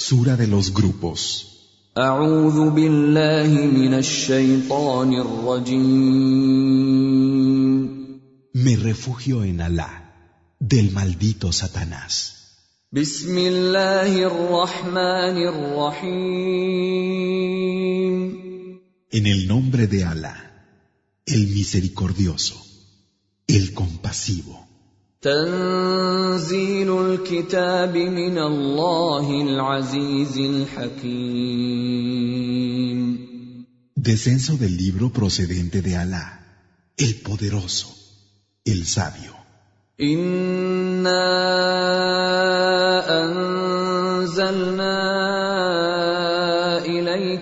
Sura de los grupos. Me refugio en Alá, del maldito Satanás. En el nombre de Alá, el misericordioso, el compasivo. تنزيل الكتاب من الله العزيز الحكيم Descenso del libro procedente de Alá, el poderoso, el sabio. انا انزلنا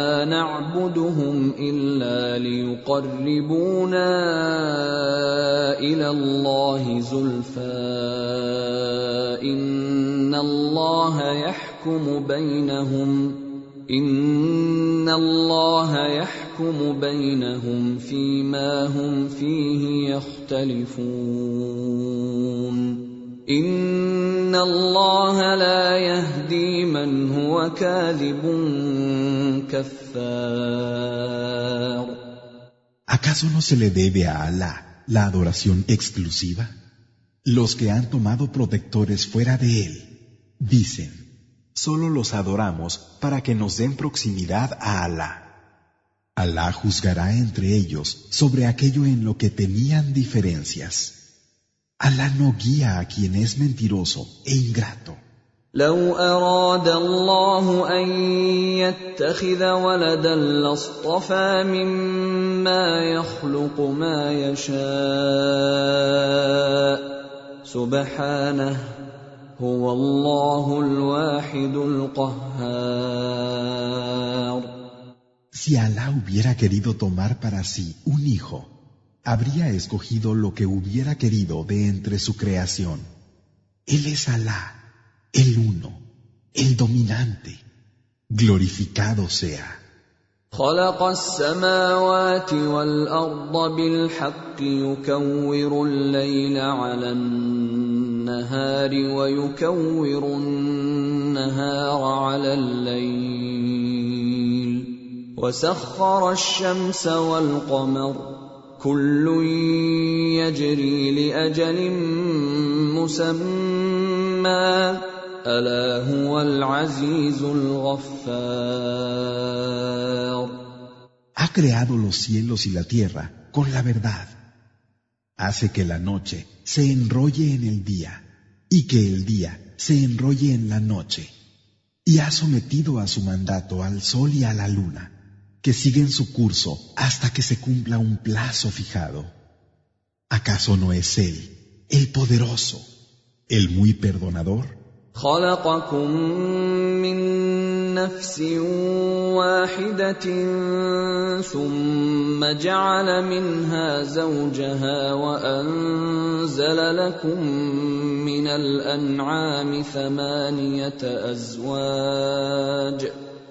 ما نعبدهم إلا ليقربونا إلى الله زلفى. إن الله يحكم بينهم. إن الله يحكم بينهم فيما هم فيه يختلفون. ¿Acaso no se le debe a Alá la adoración exclusiva? Los que han tomado protectores fuera de él dicen, solo los adoramos para que nos den proximidad a Alá. Alá juzgará entre ellos sobre aquello en lo que tenían diferencias. Alá no guía a quien es mentiroso e ingrato. لو اراد الله ان يتخذ ولدا لاصطفى مما يخلق ما يشاء سبحانه هو الله الواحد القهار Si Alá hubiera querido tomar para sí un hijo, habría escogido lo que hubiera querido de entre su creación. Él es Alá, el uno, el dominante. Glorificado sea. خلق السماوات والارض بالحق يكور الليل على النهار ويكور النهار على الليل وسخر الشمس والقمر كل يجري لاجل مسمى الا هو العزيز الغفار Ha creado los cielos y la tierra con la verdad. Hace que la noche se enrolle en el día y que el día se enrolle en la noche. Y ha sometido a su mandato al sol y a la luna, que siguen su curso hasta que se cumpla un plazo fijado. ¿Acaso no es Él, el poderoso, el muy perdonador? خلقكم من نفس واحدة ثم جعل منها زوجها وأنزل لكم من الأنعام ثمانية أزواج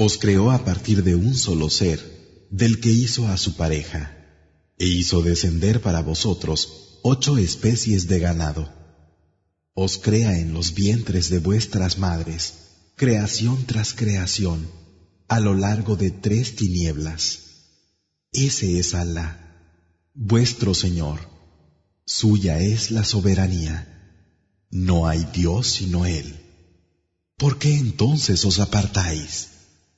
Os creó a partir de un solo ser, del que hizo a su pareja, e hizo descender para vosotros ocho especies de ganado. Os crea en los vientres de vuestras madres, creación tras creación, a lo largo de tres tinieblas. Ese es Alá, vuestro Señor. Suya es la soberanía. No hay Dios sino Él. ¿Por qué entonces os apartáis?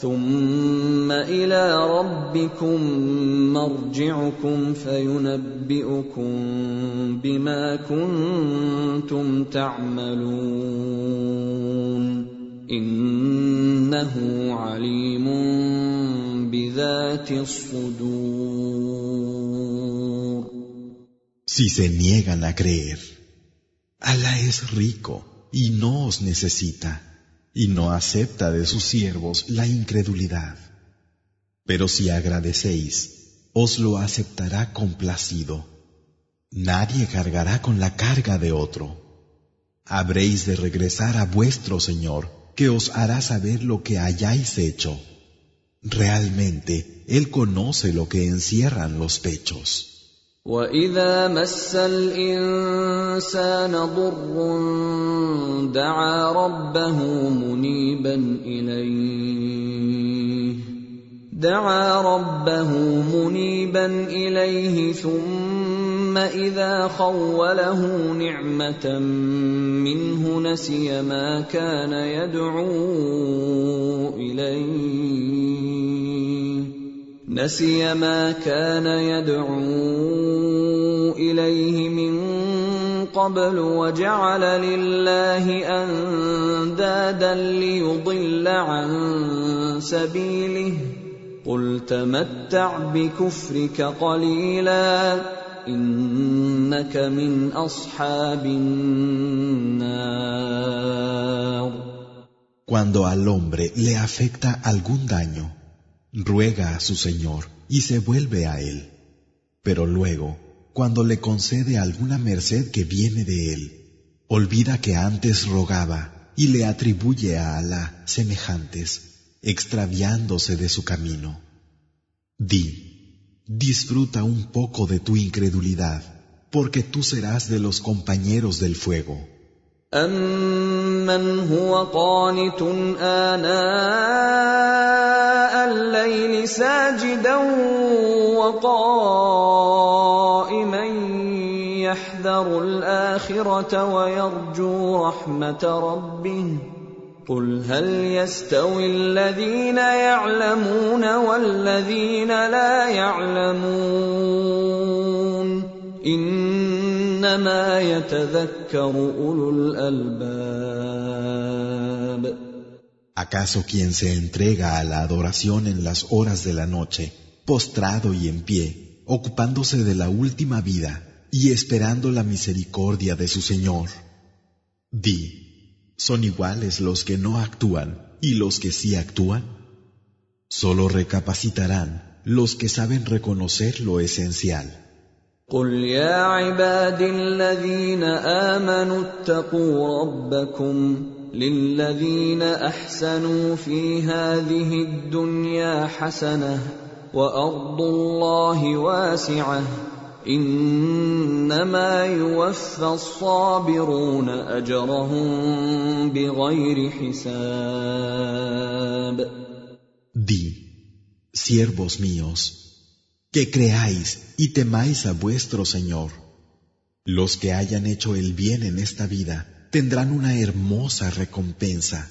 ثم إلى ربكم مرجعكم فينبئكم بما كنتم تعملون إنه عليم بذات الصدور Si se niegan a creer, Allah es rico y no os necesita. Y no acepta de sus siervos la incredulidad. Pero si agradecéis, os lo aceptará complacido. Nadie cargará con la carga de otro. Habréis de regresar a vuestro Señor, que os hará saber lo que hayáis hecho. Realmente, Él conoce lo que encierran los pechos. واذا مس الانسان ضر دعا ربه منيبا اليه دعا ربه منيبا اليه ثم اذا خوله نعمه منه نسي ما كان يدعو اليه نسي ما كان يدعو إليه من قبل وجعل لله أندادا ليضل عن سبيله. قل تمتع بكفرك قليلا إنك من أصحاب النار. Cuando al hombre le afecta algún daño, ruega a su Señor y se vuelve a Él. Pero luego, cuando le concede alguna merced que viene de Él, olvida que antes rogaba y le atribuye a Alá semejantes, extraviándose de su camino. Di, disfruta un poco de tu incredulidad, porque tú serás de los compañeros del fuego. أَمَّنْ هُوَ قَانِتٌ آنَاءَ اللَّيْلِ سَاجِدًا وَقَائِمًا يَحْذَرُ الْآخِرَةَ وَيَرْجُو رَحْمَةَ رَبِّهِ. قُلْ هَلْ يَسْتَوِي الَّذِينَ يَعْلَمُونَ وَالَّذِينَ لَا يَعْلَمُونَ؟ إِنَّمَا يَتَذَكَّرُ أُولُو الْأَلْبَابِ. ¿Acaso quien se entrega a la adoración en las horas de la noche, postrado y en pie, ocupándose de la última vida y esperando la misericordia de su Señor? Di, ¿son iguales los que no actúan y los que sí actúan? Solo recapacitarán los que saben reconocer lo esencial. قل يا عبادي الذين امنوا اتقوا ربكم للذين احسنوا في هذه الدنيا حسنه وارض الله واسعه انما يوفى الصابرون اجرهم بغير حساب Di, siervos míos, que creáis y temáis a vuestro Señor. Los que hayan hecho el bien en esta vida tendrán una hermosa recompensa.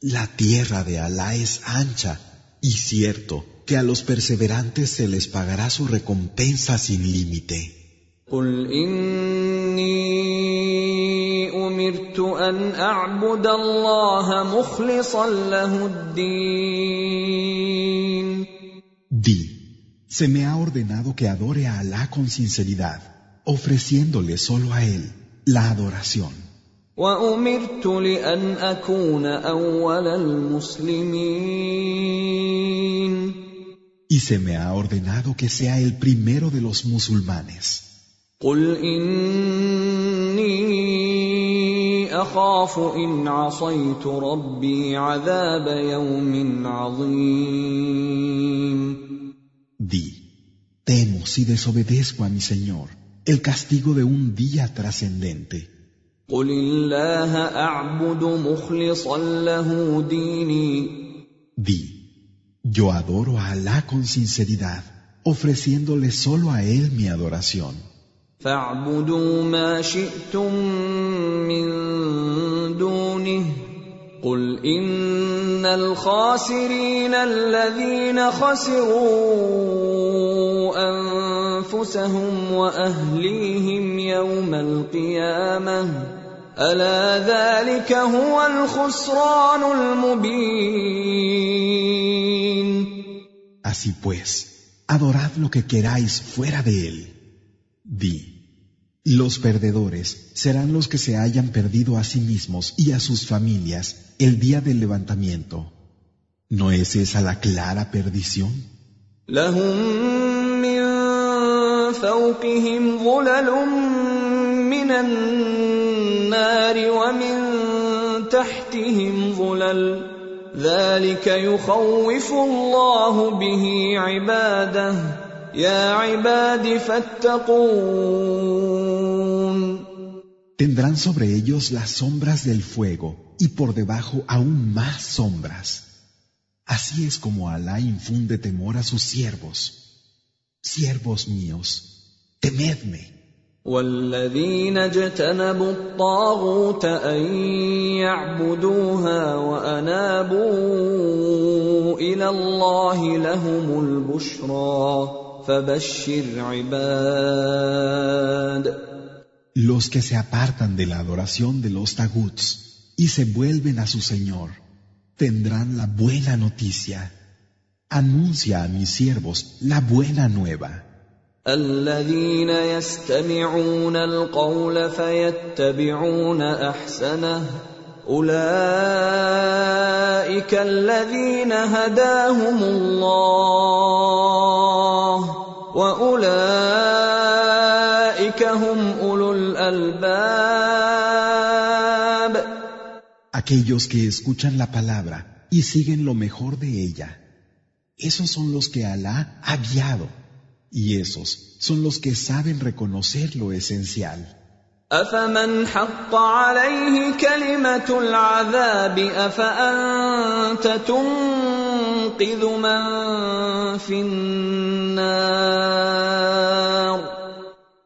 La tierra de Alá es ancha y cierto que a los perseverantes se les pagará su recompensa sin límite. Di, se me ha ordenado que adore a Alá con sinceridad, ofreciéndole solo a Él la adoración. Y se me ha ordenado que sea el primero de los musulmanes. Di, Temo si desobedezco a mi Señor el castigo de un día trascendente. قل الله اعبد مخلصا له ديني. Di, yo adoro a Alá con sinceridad, ofreciéndole solo a Él mi adoración. فاعبدوا ما شئتم من دونه. قل ان الخاسرين الذين خسروا انفسهم واهليهم يوم القيامه. الا ذلك هو الخسران المبين Así pues, adorad lo que queráis fuera de Él. Di, los perdedores serán los que se hayan perdido a sí mismos y a sus familias el día del levantamiento. ¿No es esa la clara perdición? النار ومن تحتهم ظلل ذلك يخوف الله به عباده يا عباد فاتقون Tendrán sobre ellos las sombras del fuego y por debajo aún más sombras. Así es como Alá infunde temor a sus siervos. Siervos míos, temedme. والذين اجتنبوا الطاغوت ان يعبدوها وانابوا إلى الله لهم البشرى فبشر عباد Los que se apartan de la adoración de los taguts y se vuelven a su Señor, tendrán la buena noticia. Anuncia a mis siervos la buena nueva. الذين يستمعون القول فيتبعون احسنه اولئك الذين هداهم الله واولئك هم اولو الالباب Aquellos que escuchan la palabra y siguen lo mejor de ella. Esos son los que Alá ha guiado. Y esos son los que saben reconocer lo esencial. أفمن حق عليه كلمة العذاب أفأنت تنقذ من في النار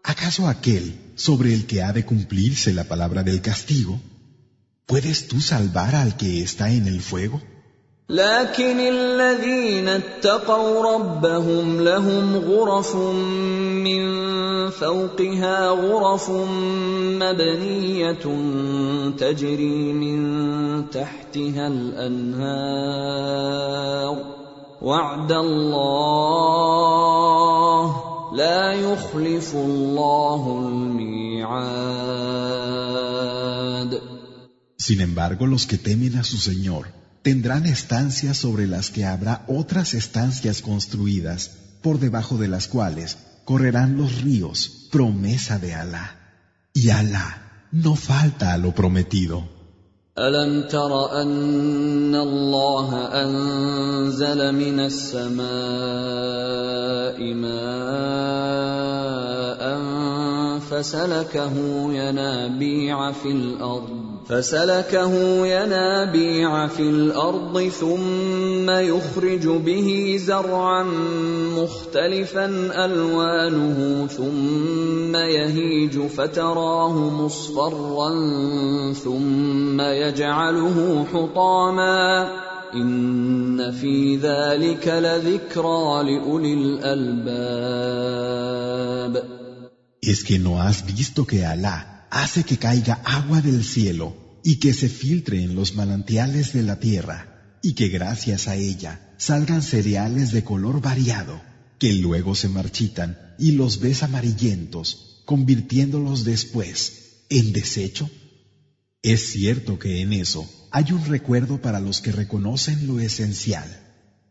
¿Acaso aquel sobre el que ha de cumplirse la palabra del castigo, puedes tú salvar al que está en el fuego? لكن الذين اتقوا ربهم لهم غرف من فوقها غرف مبنية تجري من تحتها الأنهار. وعد الله لا يخلف الله الميعاد. Sin embargo, los que temen a su Señor tendrán estancias sobre las que habrá otras estancias construidas, por debajo de las cuales correrán los ríos, promesa de Alá. Y Alá no falta a lo prometido. ألم تر أن الله أنزل من السماء ماء فسلكه ينابيع في الأرض فسلكه ينابيع في الأرض ثم يخرج به زرعا مختلفا ألوانه ثم يهيج فتراه مصفرا ثم يجعله حطاما إن في ذلك لذكرى لأولي الألباب. ¿Es que no has Alá hace que caiga agua del cielo y que se filtre en los manantiales de la tierra y que gracias a ella salgan cereales de color variado que luego se marchitan y los ves amarillentos, convirtiéndolos después en desecho? Es cierto que en eso hay un recuerdo para los que reconocen lo esencial.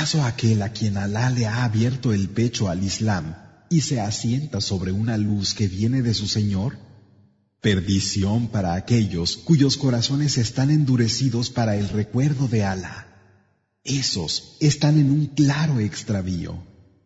¿Acaso aquel a quien Alá le ha abierto el pecho al Islam y se asienta sobre una luz que viene de su Señor? Perdición para aquellos cuyos corazones están endurecidos para el recuerdo de Alá. Esos están en un claro extravío.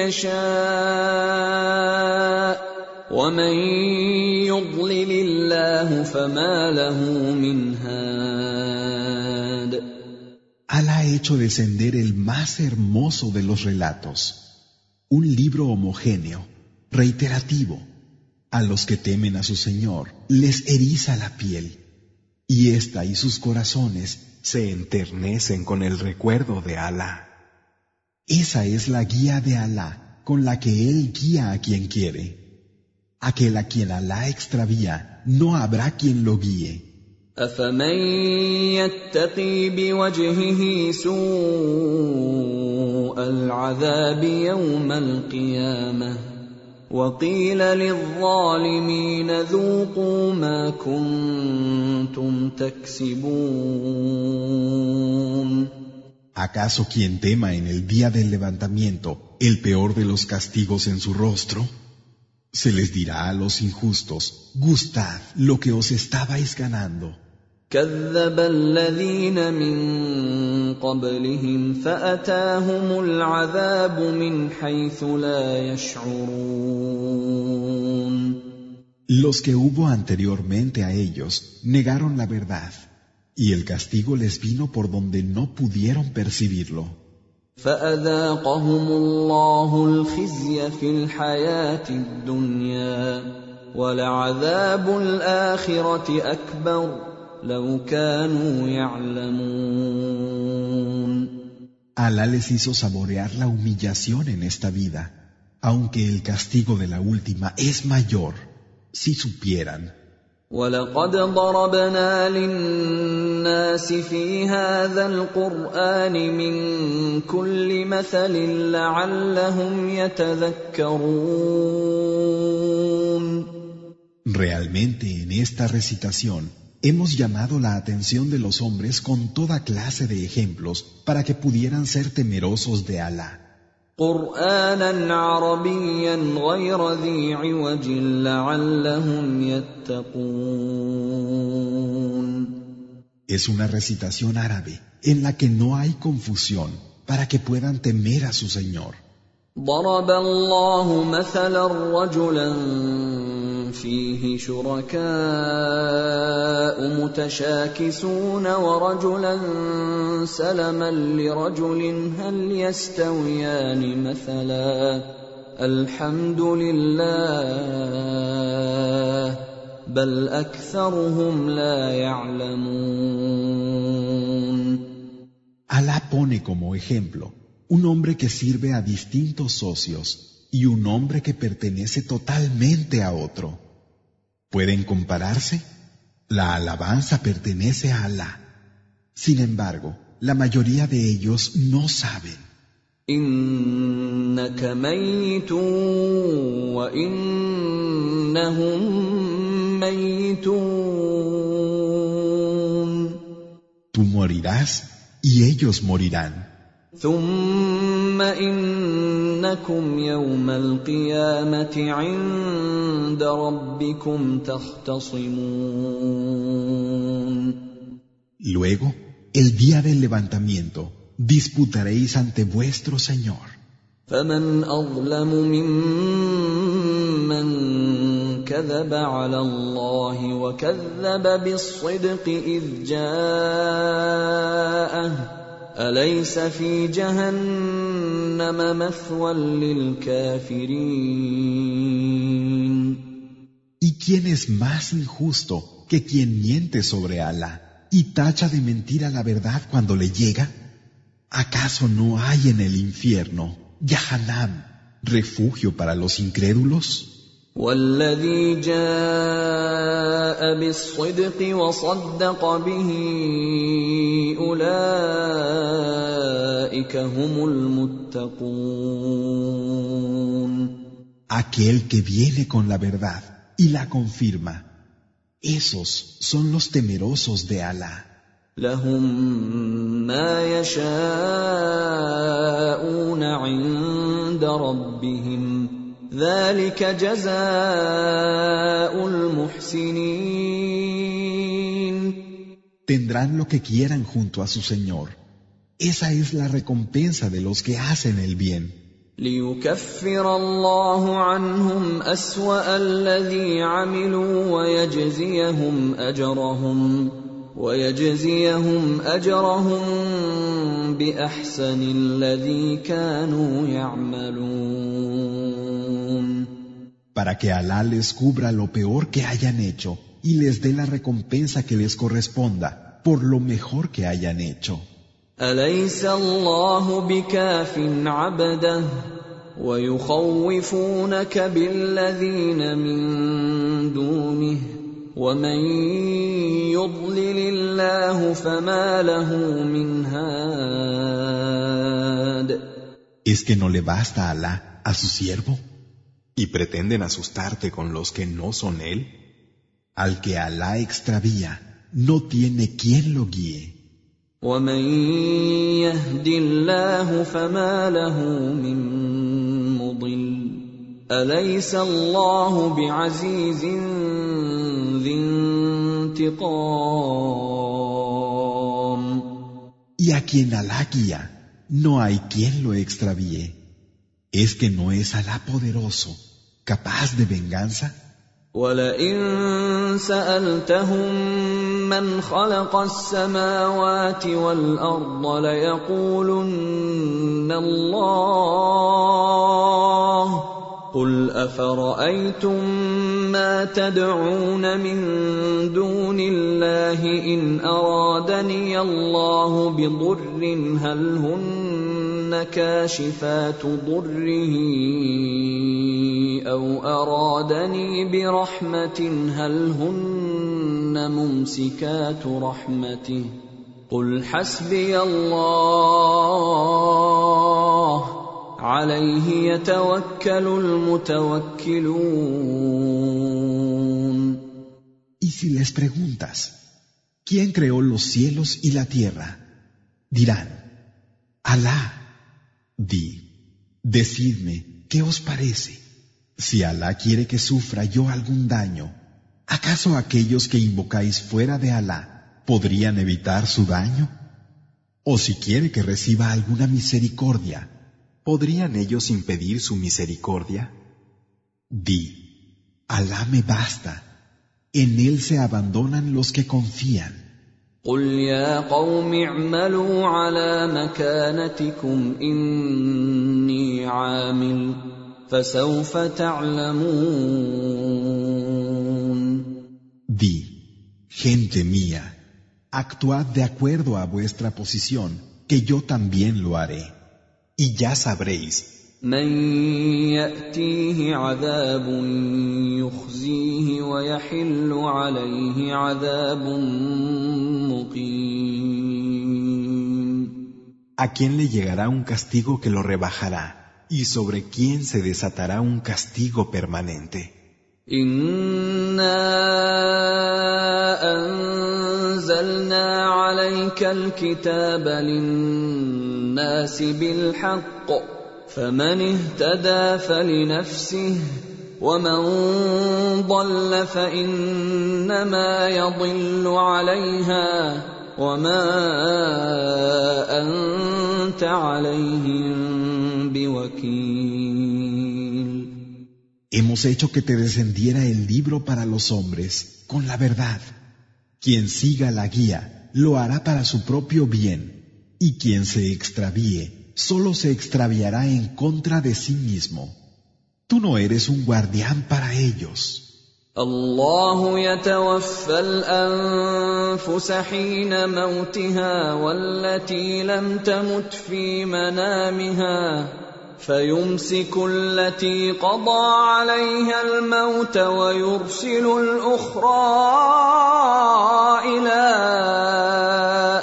يشاء ومن يضلل الله فما له من هاد Alá ha hecho descender el más hermoso de los relatos, un libro homogéneo, reiterativo. A los que temen a su Señor les eriza la piel, y ésta y sus corazones se enternecen con el recuerdo de Alá. Esa es la guía de Alá con la que Él guía a quien quiere. Aquel a quien Alá extravía, no habrá quien lo guíe. أفمن يتقي بوجهه سوء العذاب يوم القيامة وقيل للظالمين ذوقوا ما كنتم تكسبون ¿Acaso quien tema en el día del levantamiento el peor de los castigos en su rostro? Se les dirá a los injustos, gustad lo que os estabais ganando. كذب الذين من قبلهم فاتاهم العذاب من حيث لا يشعرون Los que hubo anteriormente a ellos negaron la verdad, y el castigo les vino por donde no pudieron percibirlo. فاذاقهم الله الخزي في الحياه الدنيا ولعذاب الاخره اكبر لو كانوا يعلمون Alá les hizo saborear la humillación en esta vida, aunque el castigo de la última es mayor, si supieran. ولقد ضربنا للناس في هذا القران من كل مثل لعلهم يتذكرون Realmente en esta recitación hemos llamado la atención de los hombres con toda clase de ejemplos para que pudieran ser temerosos de Alá. قرانا عربيا غير ذي عوج لعلهم يتقون Es una recitación árabe en la que no hay confusión para que puedan temer a su Señor. ضرب الله مثلا رجلا فيه شركاء متشاكسون ورجلا سلما لرجل هل يستويان مثلا؟ الحمد لله بل أكثرهم لا يعلمون. Alá pone como ejemplo un hombre que sirve a distintos socios y un hombre que pertenece totalmente a otro. ¿Pueden compararse? La alabanza pertenece a Alá. Sin embargo, la mayoría de ellos no saben. انك ميت وانهم ميتون Tú morirás y ellos morirán. ثم انكم يوم القيامه عند ربكم تختصمون Luego, el día del levantamiento, disputaréis ante vuestro Señor. فمن اظلم ممن كذب على الله وكذب بالصدق اذ جاءه اليس في جهنم مثوى للكافرين ¿Y quién es más injusto que quien miente sobre Alá y tacha de mentira la verdad cuando le llega? ¿Acaso no hay en el infierno, Yahanam, refugio para los incrédulos? والذي جاء بالصدق وصدق به اولئك هم المتقون Aquel que viene con la verdad y la confirma, esos son los temerosos de Alá. لهم ما يشاءون عند ربهم ذلك جزاء المحسنين Tendrán lo que quieran junto a su Señor. Esa es la recompensa de los que hacen el bien. ليكفر الله عنهم أسوأ الذي عملوا ويجزيهم أجرهم ويجزيهم أجرهم بأحسن الذي كانوا يعملون para que Alá les cubra lo peor que hayan hecho y les dé la recompensa que les corresponda por lo mejor que hayan hecho. اليس الله بكاف عبده ويخوفونك بالذين من دونه ومن يضلل الله فما له من هاد ¿Es que no le basta a Alá a su siervo? ¿Y pretenden asustarte con los que no son él? Al que Alá extravía, no tiene quien lo guíe. ومن يهد الله فما له من مضل اليس الله بعزيز ذي انتقام Y a quien Alá guía, no hay quien lo extravíe. ¿Es que no es Alá poderoso, capaz de venganza? ولئن سألتهم من خلق السماوات والأرض ليقولن الله قل أفرأيتم ما تدعون من دون الله إن أرادني الله بضر هل هن كاشفات ضره أو أرادني برحمة هل هن ممسكات رحمته قل حسبي الله عليه يتوكل المتوكلون Y si les preguntas, ¿quién creó los cielos y la tierra? Dirán, Alá. Di, decidme, ¿qué os parece? Si Alá quiere que sufra yo algún daño, ¿acaso aquellos que invocáis fuera de Alá podrían evitar su daño? O si quiere que reciba alguna misericordia, ¿podrían ellos impedir su misericordia? Di, Alá me basta, en Él se abandonan los que confían. قل يا قوم اعملوا على مكانتكم اني عامل فسوف تعلمون Di, gente mía, actuad de acuerdo a vuestra posición, que yo también lo haré. Y ya sabréis من ياتيه عذاب يخزيه ويحل عليه عذاب مقيم a quién le llegará un castigo que lo rebajará y sobre quién se desatará un castigo permanente. انا انزلنا عليك الكتاب للناس بالحق فمن اهتدى فلنفسه ومن ضل فانما يضل عليها وما انت عليهم بوكيل Hemos hecho que te descendiera el libro para los hombres con la verdad. Quien siga la guía lo hará para su propio bien, Y quien se extravíe, solo se extraviará en contra de sí mismo. Tú no eres un guardián para ellos. الله يتوفى الانفس حين موتها والتي لم تمت في منامها فيمسك التي قضى عليها الموت ويرسل الاخرى إلى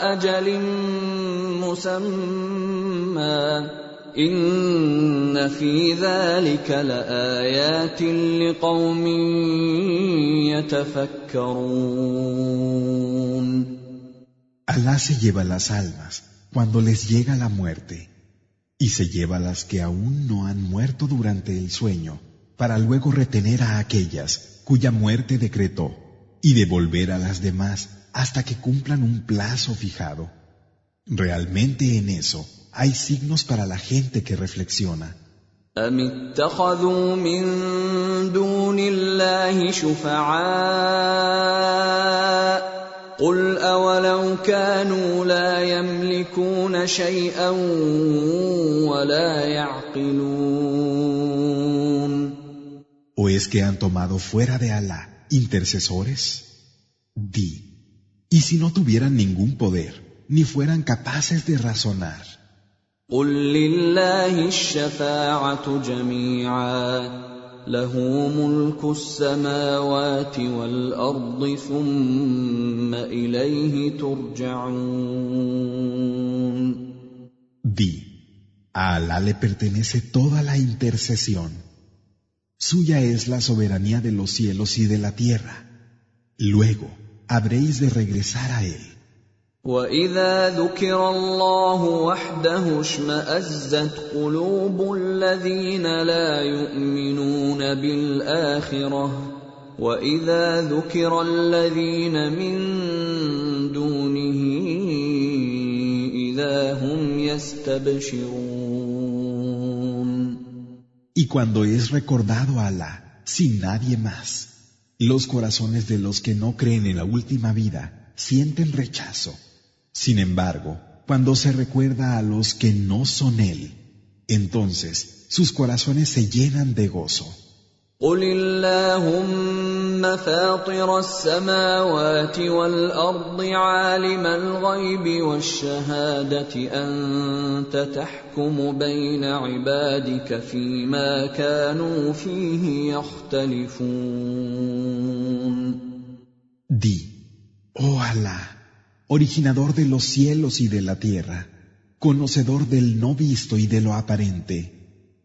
أجل مسمى ان في ذلك لايات لقوم يتفكرون Alá se lleva las almas cuando les llega la muerte y se lleva las que aún no han muerto durante el sueño para luego retener a aquellas cuya muerte decretó y devolver a las demás hasta que cumplan un plazo fijado. Realmente en eso hay signos para la gente que reflexiona. أم اتخذوا من دون الله شفعاء قل أولو كانوا لا يملكون شيئا ولا يعقلون ¿O es que han tomado fuera de Alá intercesores? Di, ¿y si no tuvieran ningún poder, ni fueran capaces de razonar? قل لله الشفاعة جميعا له ملك السماوات والأرض ثم إليه ترجعون Di, a Alá le pertenece toda la intercesión. Suya es la soberanía de los cielos y de la tierra. Luego habréis de regresar a Él. واذا ذكر الله وحده اشمازت قلوب الذين لا يؤمنون بالاخره واذا ذكر الذين من دونه اذا هم يستبشرون Y cuando es recordado a Alá, sin nadie más, los corazones de los que no creen en la última vida sienten rechazo. Sin embargo, cuando se recuerda a los que no son Él, entonces sus corazones se llenan de gozo. قل اللهم فاطر السماوات والارض عالم الغيب والشهاده انت تحكم بين عبادك فيما كانوا فيه يختلفون Di, oh Alá, originador de los cielos y de la tierra, conocedor del no visto y de lo aparente,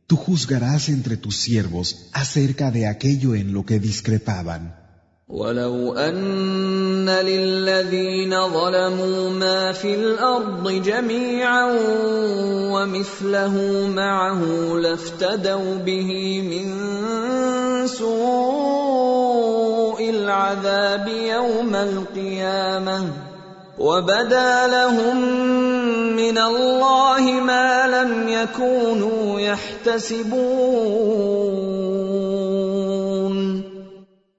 tú juzgarás entre tus siervos acerca de aquello en lo que discrepaban. ولو ان للذين ظلموا ما في الارض جميعا ومثله معه لافتدوا به من سوء العذاب يوم القيامه وبدا لهم من الله ما لم يكونوا يحتسبون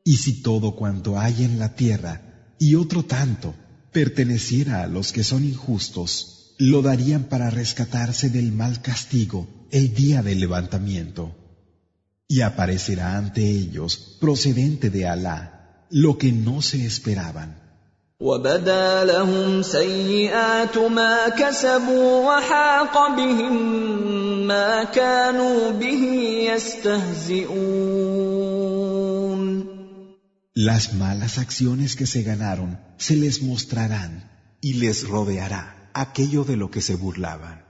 Y si todo cuanto hay en la tierra y otro tanto perteneciera a los que son injustos, lo darían para rescatarse del mal castigo el día del levantamiento. Y aparecerá ante ellos, procedente de Alá, lo que no se esperaban. وبدا لهم سيئات ما كسبوا وحاق بهم ما كانوا به يستهزئون Las malas acciones que se ganaron se les mostrarán y les rodeará aquello de lo que se burlaban.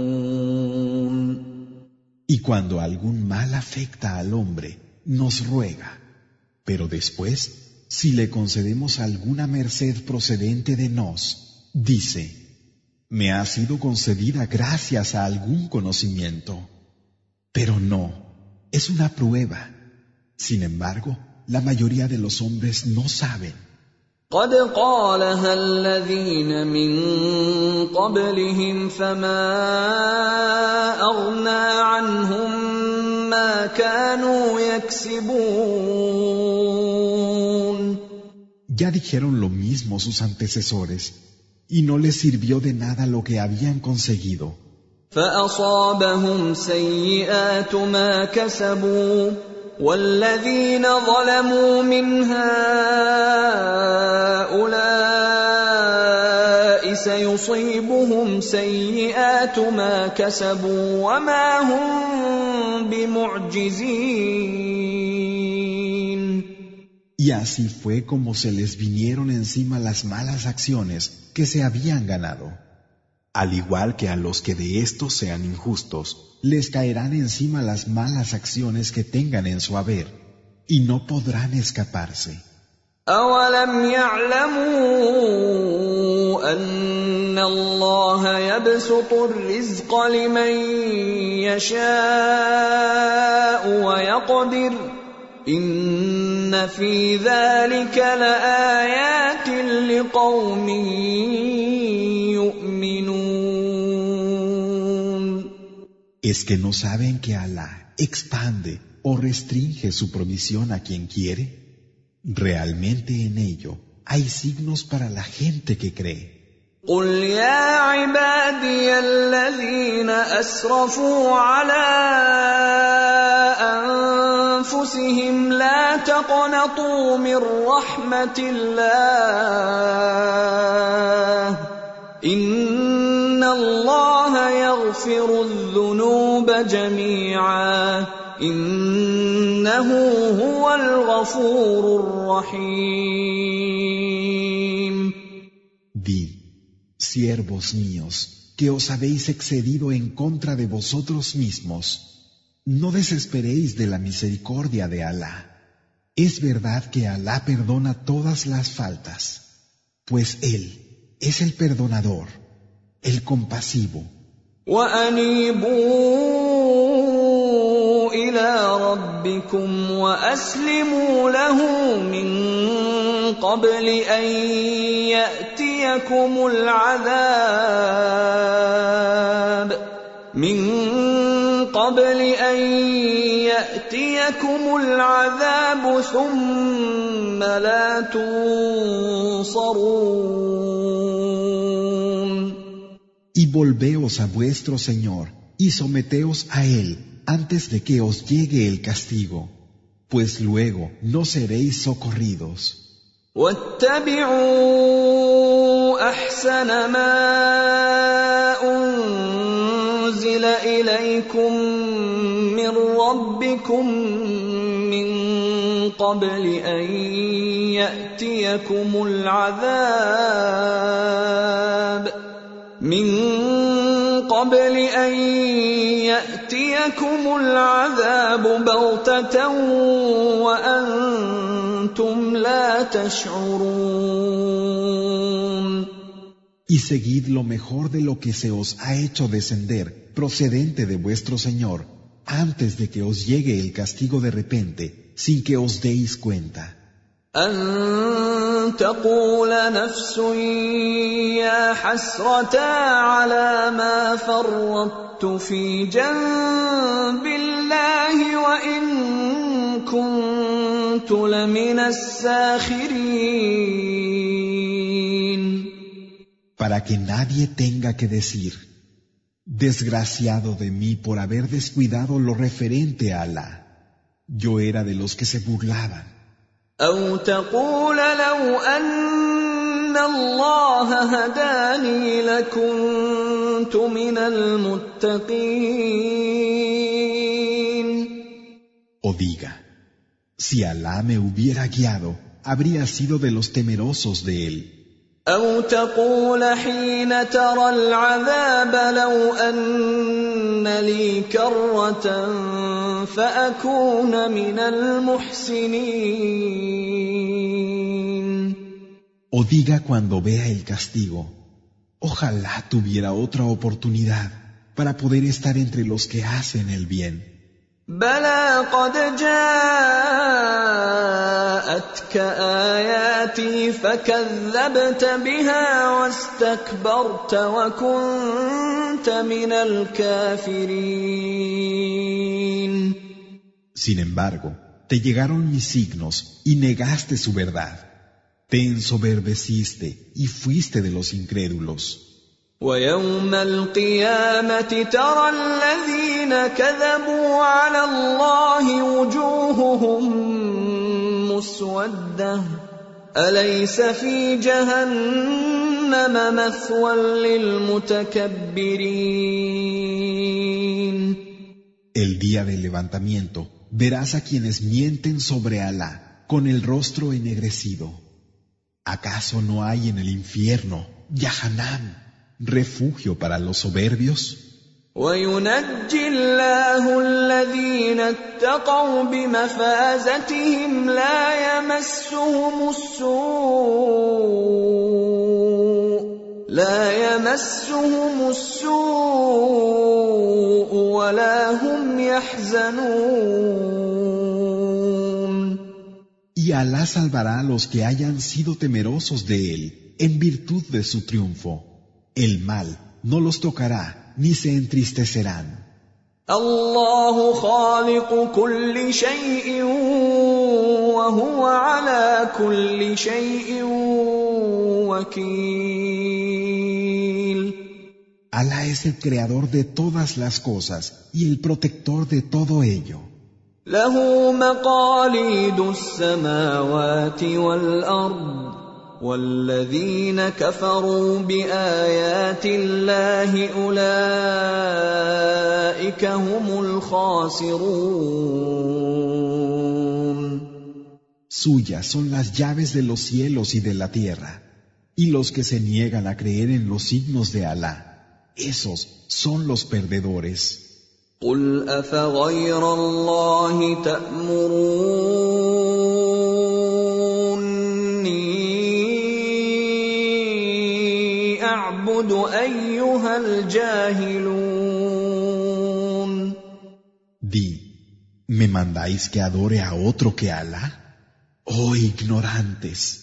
Y cuando algún mal afecta al hombre, nos ruega. Pero después, si le concedemos alguna merced procedente de nos, dice, me ha sido concedida gracias a algún conocimiento. Pero no, es una prueba. Sin embargo, la mayoría de los hombres no saben. قد قالها الذين من قبلهم فما اغنى عنهم ما كانوا يكسبون Ya dijeron lo mismo sus antecesores, y no les sirvió de nada lo que habían conseguido. فاصابهم سيئات ما كسبوا والذين ظلموا من هؤلاء سيصيبهم سيئات ما كسبوا وما هم بمعجزين Y así fue como se les vinieron encima las malas acciones que se habían ganado. Al igual que a los que de estos sean injustos, les caerán encima las malas acciones que tengan en su haber, y no podrán escaparse. أولم يعلموا أن الله يبسط الرزق لمن يشاء ويقدر إن في ذلك لآيات لقوم ¿Es que no saben que Alá expande o restringe su provisión a quien quiere? Realmente en ello hay signos para la gente que cree. قل يا عبادي الذين اسرفوا على انفسهم لا تقنطوا من رحمه الله ان الله يغفر الذنوب جميعا انه هو الغفور الرحيم Di, siervos míos, que os habéis excedido en contra de vosotros mismos, no desesperéis de la misericordia de Alá. Es verdad que Alá perdona todas las faltas, pues Él es el perdonador, el compasivo. وأنيبوا إلى ربكم وأسلموا له من قبل أن يأتيكم العذاب من قبل أن يأتيكم العذاب ثم لا تنصرون volveos a vuestro Señor y someteos a Él antes de que os llegue el castigo, pues luego no seréis socorridos. واتبعوا احسن ما انزل اليكم من ربكم من قبل ان ياتيكم العذاب من قبل ان ياتيكم العذاب بغته وانتم لا تشعرون Y seguid lo mejor de lo que se os ha hecho descender procedente de vuestro Señor antes de que os llegue el castigo de repente sin que os deis cuenta. أن تقول نفس يا حسرة على ما فرطت في جنب الله وإن كنت لمن الساخرين Para que nadie tenga que decir, desgraciado de mí por haber descuidado lo referente a Alá. Yo era de los que se burlaban. أو تقول لو أن الله هداني لكنت من المتقين O diga, si Alá me hubiera guiado, habría sido de los temerosos de él. أو تقول حين ترى العذاب لو أن لي كرة فأكون من المحسنين O diga cuando vea el castigo, ojalá tuviera otra oportunidad para poder estar entre los que hacen el bien. بلى قد جاءتك اياتي فكذبت بها واستكبرت وكنت من الكافرين Sin embargo, te llegaron mis signos y negaste su verdad. Te ensoberbeciste y fuiste de los incrédulos. ويوم القيامه ترى الذين كذبوا على الله وجوههم مسوده اليس في جهنم مثوى للمتكبرين El día del levantamiento verás a quienes mienten sobre Alá con el rostro ennegrecido. ¿Acaso no hay en el infierno, Yahanam, refugio para los soberbios? وينجي الله الذين اتقوا بمفازتهم لا يمسهم السوء لا يمسهم السوء ولا هم يحزنون Y Alá salvará a los que hayan sido temerosos de Él en virtud de su triunfo. El mal no los tocará ni se entristecerán. الله خالق كل شيء وهو على كل شيء وكيل Alá es el creador de todas las cosas y el protector de todo ello. له مقاليد السماوات والارض والذين كفروا بايات الله اولئك هم الخاسرون Suyas son las llaves de los cielos y de la tierra, y los que se niegan a creer en los signos de Alá, esos son los perdedores. قل افغير الله تامروني اعبد أيها الجاهلون Di, ¿me mandáis que adore a otro que Alá? Oh ignorantes.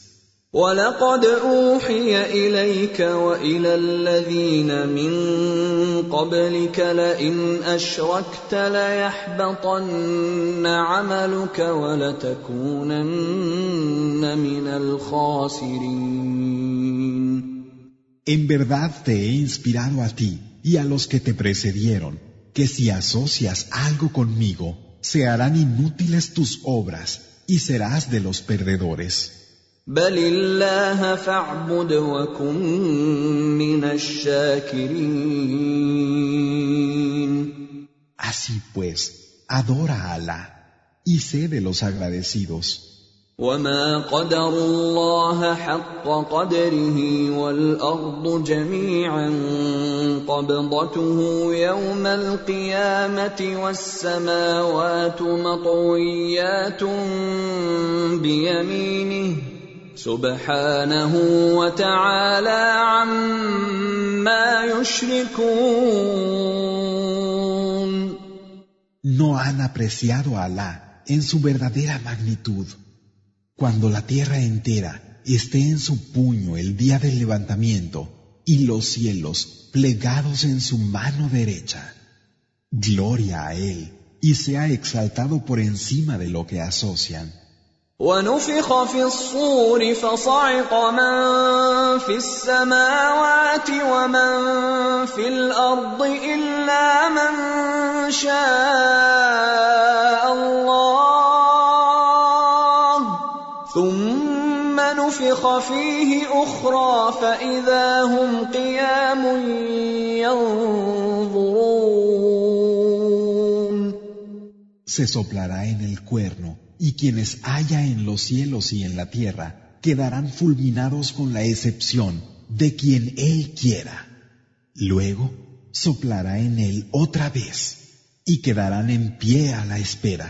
ولقد أوحي إليك وإلى الذين من قبلك لئن أشركت ليحبطن عملك ولتكونن من الخاسرين En verdad te he inspirado a ti y a los que te precedieron, que si asocias algo conmigo, se harán inútiles tus obras y serás de los perdedores. Así pues, adora a Alá y sé de los agradecidos. وما قدروا الله حق قدره والارض جميعا قبضته يوم القيامه والسماوات مطويات بيمينه سبحانه وتعالى عما يشركون No han apreciado a Alá en su verdadera magnitud. Cuando la tierra entera esté en su puño el día del levantamiento y los cielos plegados en su mano derecha. Gloria a Él y sea exaltado por encima de lo que asocian. ونفخ في الصور فصعق من في السماوات ومن في الارض الا من شاء الله ثم نفخ فيه اخرى فاذا هم قيام ينظرون Se soplará en el cuerno y quienes haya en los cielos y en la tierra quedarán fulminados con la excepción de quien Él quiera. Luego soplará en él otra vez y quedarán en pie a la espera.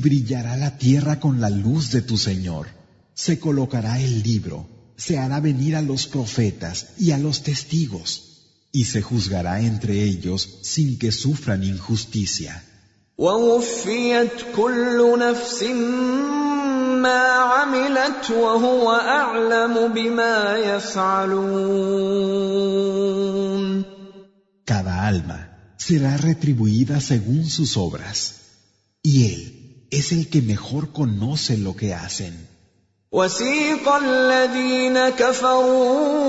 brillará la tierra con la luz de tu Señor. Se colocará el libro se hará venir a los profetas y a los testigos, y se juzgará entre ellos sin que sufran injusticia. Cada alma será retribuida según sus obras, y Él es el que mejor conoce lo que hacen. وسيق الذين كفروا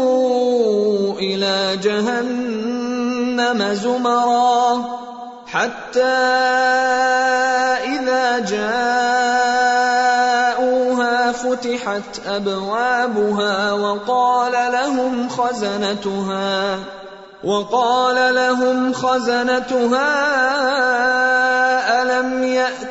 إلى جهنم زمرا حتى إذا جاءوها فتحت أبوابها وقال لهم خزنتها وقال لهم خزنتها ألم يأتكم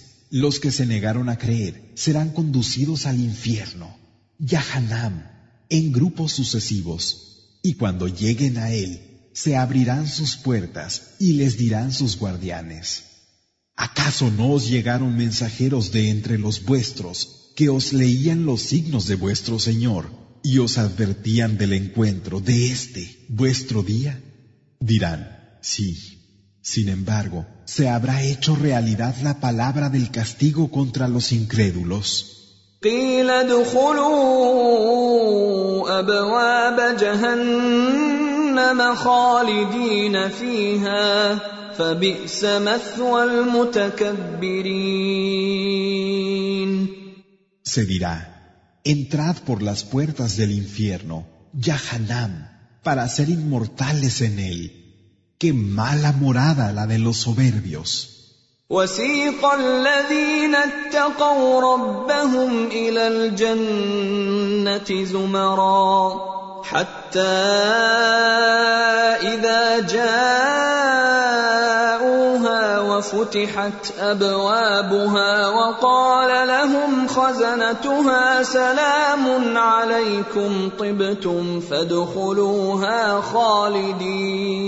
Los que se negaron a creer serán conducidos al infierno, Yahanam, en grupos sucesivos, y cuando lleguen a él, se abrirán sus puertas y les dirán sus guardianes, ¿acaso no os llegaron mensajeros de entre los vuestros que os leían los signos de vuestro Señor y os advertían del encuentro de este, vuestro día? Dirán, sí. Sin embargo, se habrá hecho realidad la palabra del castigo contra los incrédulos. Se dirá, entrad por las puertas del infierno, Yahanam, para ser inmortales en él. Qué mala morada la de los soberbios. وسيق الذين اتقوا ربهم إلى الجنة زمرا حتى إذا جاءوها وفتحت ابوابها وقال لهم خزنتها سلام عليكم طبتم فادخلوها خالدين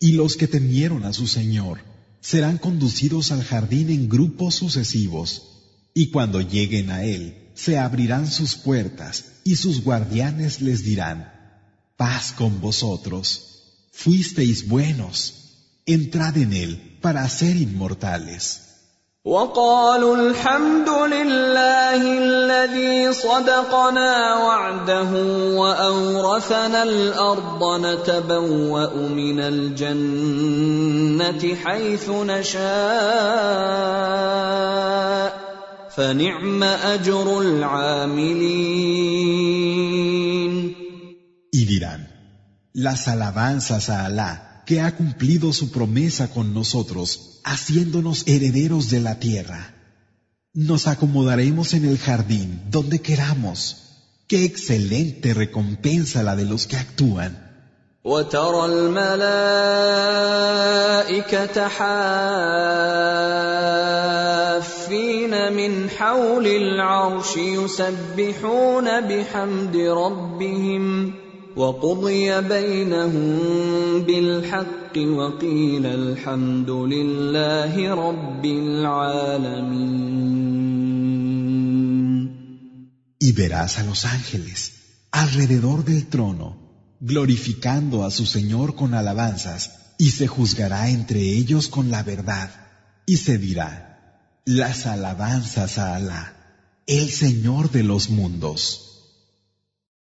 Y los que temieron a su Señor serán conducidos al jardín en grupos sucesivos, y cuando lleguen a él, se abrirán sus puertas, y sus guardianes les dirán, paz con vosotros, fuisteis buenos, entrad en él para ser inmortales. وقالوا الحمد لله الذي صدقنا وعده واورثنا الارض نتبوا من الجنه حيث نشاء فنعم اجر العاملين Y dirán, las alabanzas a Alá que ha cumplido su promesa con nosotros, haciéndonos herederos de la tierra. Nos acomodaremos en el jardín donde queramos. Qué excelente recompensa la de los que actúan. Y verás a los ángeles alrededor del trono, glorificando a su Señor con alabanzas, y se juzgará entre ellos con la verdad, y se dirá, las alabanzas a Alá, el Señor de los mundos.